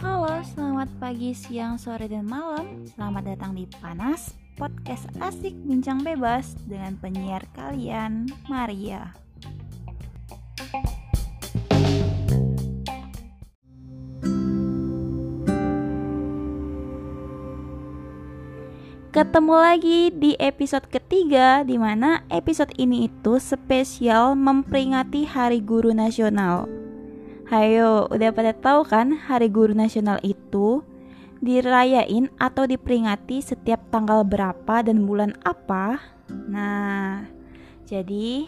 Halo, selamat pagi, siang, sore, dan malam. Selamat datang di Panas, podcast asik bincang bebas dengan penyiar kalian, Maria. Ketemu lagi di episode ketiga di mana episode ini itu spesial memperingati Hari Guru Nasional. Hayo, udah pada tahu kan Hari Guru Nasional itu dirayain atau diperingati setiap tanggal berapa dan bulan apa? Nah, jadi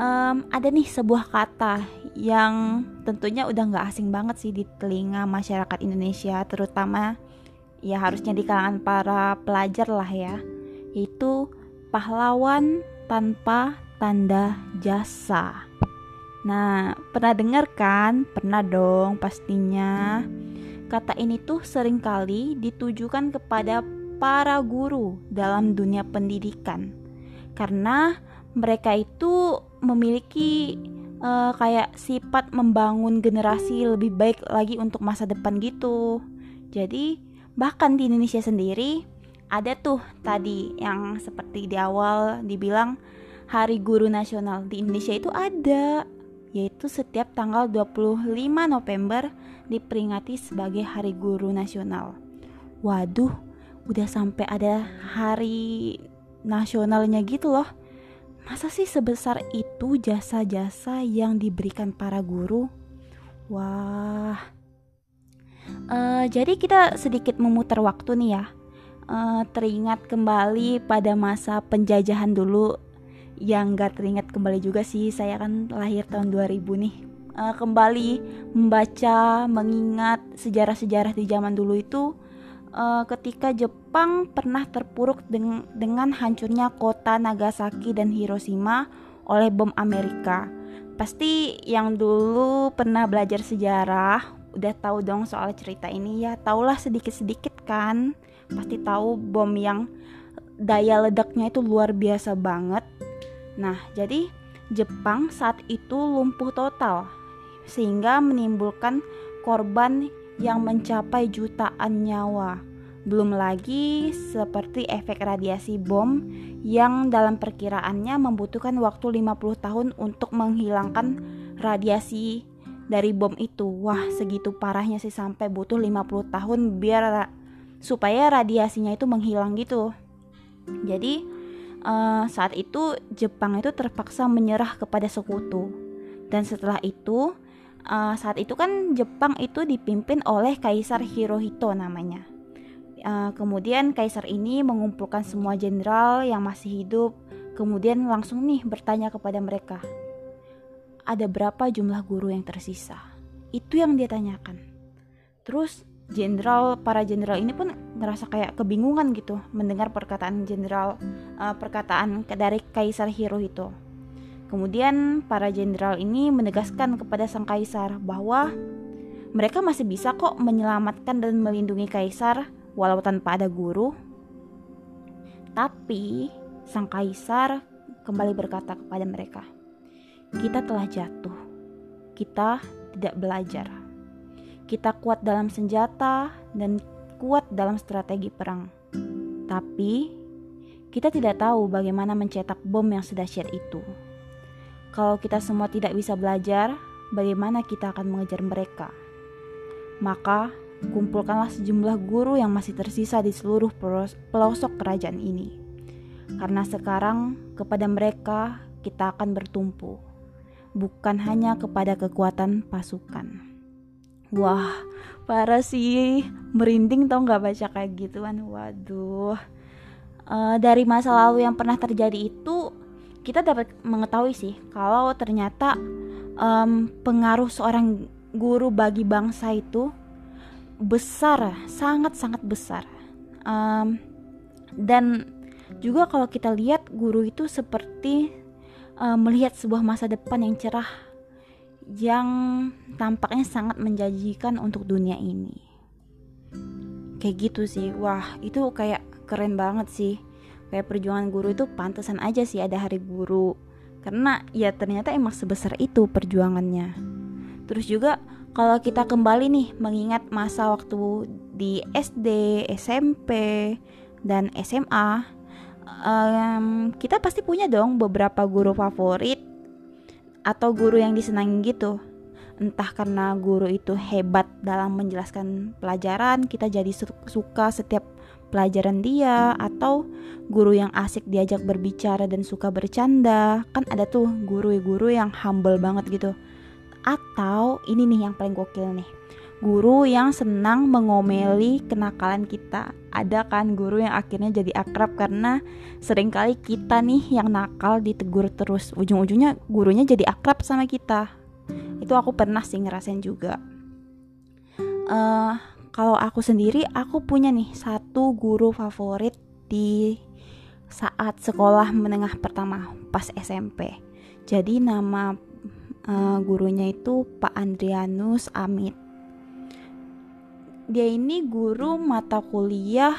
um, ada nih sebuah kata yang tentunya udah nggak asing banget sih di telinga masyarakat Indonesia, terutama ya harusnya di kalangan para pelajar lah ya. Yaitu pahlawan tanpa tanda jasa. Nah pernah dengar kan? Pernah dong pastinya. Kata ini tuh sering kali ditujukan kepada para guru dalam dunia pendidikan. Karena mereka itu memiliki uh, kayak sifat membangun generasi lebih baik lagi untuk masa depan gitu. Jadi Bahkan di Indonesia sendiri ada tuh tadi yang seperti di awal dibilang Hari Guru Nasional di Indonesia itu ada yaitu setiap tanggal 25 November diperingati sebagai Hari Guru Nasional. Waduh, udah sampai ada hari nasionalnya gitu loh. Masa sih sebesar itu jasa-jasa yang diberikan para guru? Wah, Uh, jadi kita sedikit memutar waktu nih ya. Uh, teringat kembali pada masa penjajahan dulu. Yang gak teringat kembali juga sih saya kan lahir tahun 2000 nih. Uh, kembali membaca mengingat sejarah-sejarah di zaman dulu itu uh, ketika Jepang pernah terpuruk deng dengan hancurnya kota Nagasaki dan Hiroshima oleh bom Amerika. Pasti yang dulu pernah belajar sejarah udah tahu dong soal cerita ini ya taulah sedikit-sedikit kan. Pasti tahu bom yang daya ledaknya itu luar biasa banget. Nah jadi Jepang saat itu lumpuh total sehingga menimbulkan korban yang mencapai jutaan nyawa. Belum lagi seperti efek radiasi bom yang dalam perkiraannya membutuhkan waktu 50 tahun untuk menghilangkan radiasi dari bom itu. Wah, segitu parahnya sih sampai butuh 50 tahun biar supaya radiasinya itu menghilang gitu. Jadi uh, saat itu Jepang itu terpaksa menyerah kepada sekutu. Dan setelah itu uh, saat itu kan Jepang itu dipimpin oleh Kaisar Hirohito namanya. Uh, kemudian kaisar ini mengumpulkan semua jenderal yang masih hidup, kemudian langsung nih bertanya kepada mereka, ada berapa jumlah guru yang tersisa. Itu yang dia tanyakan. Terus jenderal para jenderal ini pun ngerasa kayak kebingungan gitu mendengar perkataan jenderal uh, perkataan dari Kaisar Hirohito. Kemudian para jenderal ini menegaskan kepada sang kaisar bahwa mereka masih bisa kok menyelamatkan dan melindungi kaisar walau tanpa ada guru. Tapi sang kaisar kembali berkata kepada mereka, kita telah jatuh. Kita tidak belajar. Kita kuat dalam senjata dan kuat dalam strategi perang. Tapi kita tidak tahu bagaimana mencetak bom yang sedahsyat itu. Kalau kita semua tidak bisa belajar, bagaimana kita akan mengejar mereka? Maka, kumpulkanlah sejumlah guru yang masih tersisa di seluruh pelosok kerajaan ini. Karena sekarang kepada mereka kita akan bertumpu bukan hanya kepada kekuatan pasukan. Wah, parah sih, merinding tau nggak baca kayak gituan. Waduh, uh, dari masa lalu yang pernah terjadi itu kita dapat mengetahui sih kalau ternyata um, pengaruh seorang guru bagi bangsa itu besar, sangat-sangat besar. Um, dan juga kalau kita lihat guru itu seperti uh, melihat sebuah masa depan yang cerah yang tampaknya sangat menjanjikan untuk dunia ini. Kayak gitu sih. Wah, itu kayak keren banget sih. Kayak perjuangan guru itu pantesan aja sih ada hari guru. karena ya ternyata emang sebesar itu perjuangannya terus juga kalau kita kembali nih mengingat masa waktu di SD, SMP, dan SMA, um, kita pasti punya dong beberapa guru favorit atau guru yang disenangi gitu. Entah karena guru itu hebat dalam menjelaskan pelajaran, kita jadi suka setiap pelajaran dia atau guru yang asik diajak berbicara dan suka bercanda. Kan ada tuh guru-guru yang humble banget gitu atau ini nih yang paling gokil nih guru yang senang mengomeli kenakalan kita. Ada kan guru yang akhirnya jadi akrab karena sering kali kita nih yang nakal ditegur terus. Ujung-ujungnya gurunya jadi akrab sama kita. Itu aku pernah sih ngerasain juga. Uh, kalau aku sendiri aku punya nih satu guru favorit di saat sekolah menengah pertama pas SMP jadi nama uh, gurunya itu Pak Andrianus Amit dia ini guru mata kuliah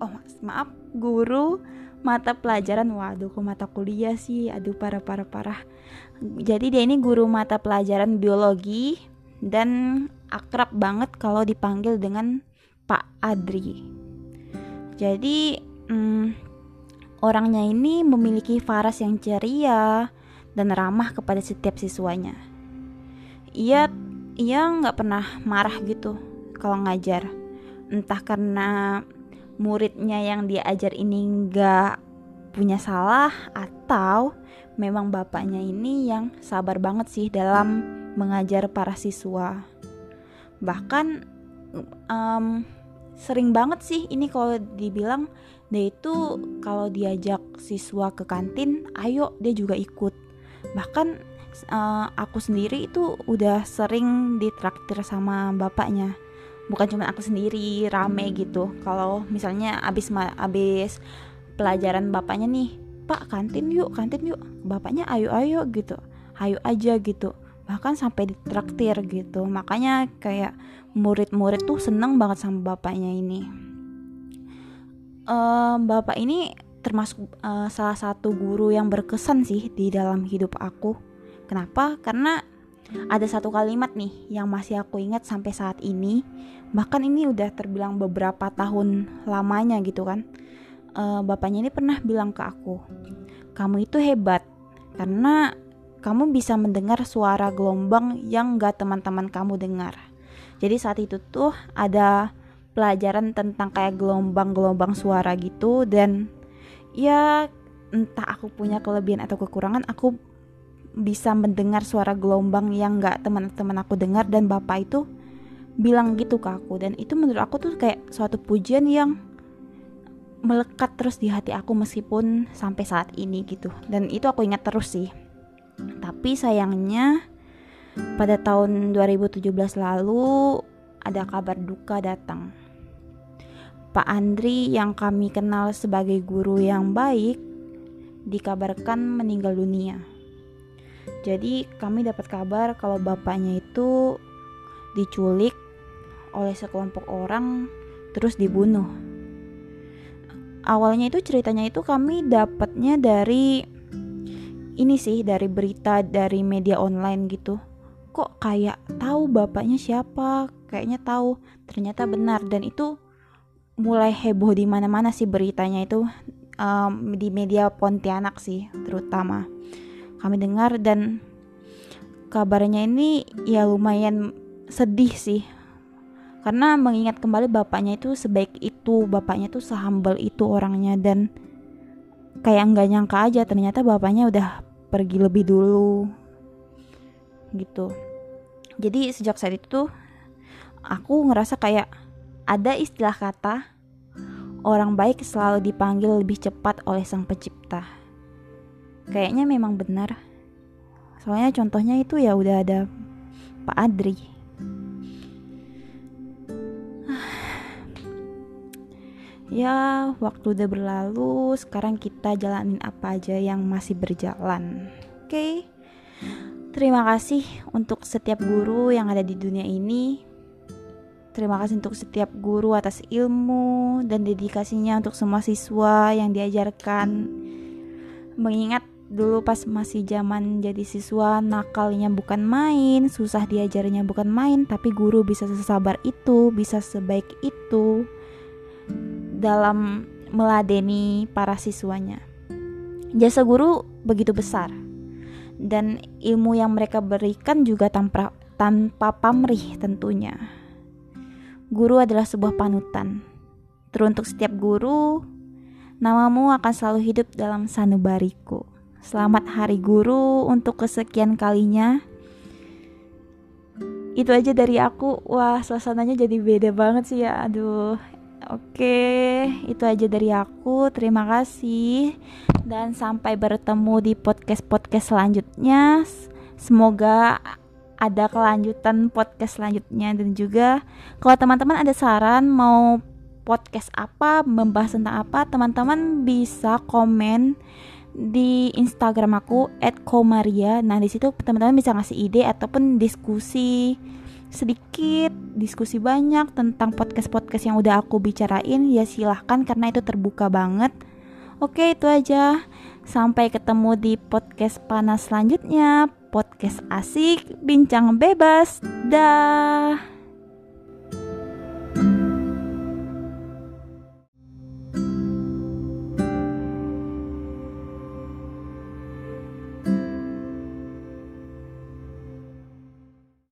oh maaf guru mata pelajaran. Waduh kok mata kuliah sih? Aduh parah parah parah. Jadi dia ini guru mata pelajaran biologi dan akrab banget kalau dipanggil dengan Pak Adri. Jadi hmm, orangnya ini memiliki faras yang ceria dan ramah kepada setiap siswanya. Ia ia nggak pernah marah gitu kalau ngajar. Entah karena muridnya yang dia ajar ini nggak punya salah atau memang bapaknya ini yang sabar banget sih dalam mengajar para siswa. Bahkan um, sering banget sih ini kalau dibilang dia itu kalau diajak siswa ke kantin, ayo dia juga ikut bahkan uh, aku sendiri itu udah sering ditraktir sama bapaknya bukan cuma aku sendiri rame gitu. Kalau misalnya abis abis pelajaran bapaknya nih pak kantin yuk kantin yuk. Bapaknya ayo ayo gitu. Ayo aja gitu. Bahkan sampai ditraktir gitu. Makanya kayak murid-murid tuh seneng banget sama bapaknya ini. Uh, bapak ini termasuk uh, salah satu guru yang berkesan sih di dalam hidup aku. Kenapa? Karena ada satu kalimat nih yang masih aku ingat sampai saat ini. Bahkan ini udah terbilang beberapa tahun lamanya gitu kan. Uh, bapaknya ini pernah bilang ke aku, kamu itu hebat karena kamu bisa mendengar suara gelombang yang gak teman-teman kamu dengar. Jadi saat itu tuh ada pelajaran tentang kayak gelombang-gelombang suara gitu dan ya entah aku punya kelebihan atau kekurangan aku bisa mendengar suara gelombang yang nggak teman-teman aku dengar dan bapak itu bilang gitu ke aku. Dan itu menurut aku tuh kayak suatu pujian yang melekat terus di hati aku meskipun sampai saat ini gitu. Dan itu aku ingat terus sih. Tapi sayangnya pada tahun 2017 lalu ada kabar duka datang. Pak Andri yang kami kenal sebagai guru yang baik dikabarkan meninggal dunia. Jadi kami dapat kabar kalau bapaknya itu diculik oleh sekelompok orang terus dibunuh. Awalnya itu ceritanya itu kami dapatnya dari ini sih dari berita dari media online gitu. Kok kayak tahu bapaknya siapa? Kayaknya tahu. Ternyata benar dan itu mulai heboh di mana-mana sih beritanya itu um, di media Pontianak sih terutama kami dengar dan kabarnya ini ya lumayan sedih sih karena mengingat kembali bapaknya itu sebaik itu bapaknya tuh sehambal itu orangnya dan kayak nggak nyangka aja ternyata bapaknya udah pergi lebih dulu gitu jadi sejak saat itu aku ngerasa kayak ada istilah kata orang baik selalu dipanggil lebih cepat oleh sang pencipta. Kayaknya memang benar. Soalnya contohnya itu ya udah ada Pak Adri. Ya, waktu udah berlalu, sekarang kita jalanin apa aja yang masih berjalan. Oke. Okay? Terima kasih untuk setiap guru yang ada di dunia ini Terima kasih untuk setiap guru atas ilmu dan dedikasinya untuk semua siswa yang diajarkan. Mengingat dulu pas masih zaman jadi siswa nakalnya bukan main susah diajarnya bukan main tapi guru bisa sesabar itu bisa sebaik itu dalam meladeni para siswanya. Jasa guru begitu besar dan ilmu yang mereka berikan juga tanpa tanpa pamrih tentunya. Guru adalah sebuah panutan. Teruntuk setiap guru namamu akan selalu hidup dalam sanubariku Selamat Hari Guru untuk kesekian kalinya. Itu aja dari aku. Wah, suasananya jadi beda banget sih ya. Aduh. Oke, itu aja dari aku. Terima kasih dan sampai bertemu di podcast-podcast selanjutnya. Semoga ada kelanjutan podcast selanjutnya dan juga kalau teman-teman ada saran mau podcast apa, membahas tentang apa, teman-teman bisa komen di Instagram aku @komaria. Nah, di situ teman-teman bisa ngasih ide ataupun diskusi sedikit, diskusi banyak tentang podcast-podcast yang udah aku bicarain. Ya silahkan karena itu terbuka banget. Oke, itu aja. Sampai ketemu di podcast panas selanjutnya. Podcast asik, bincang bebas. Dah.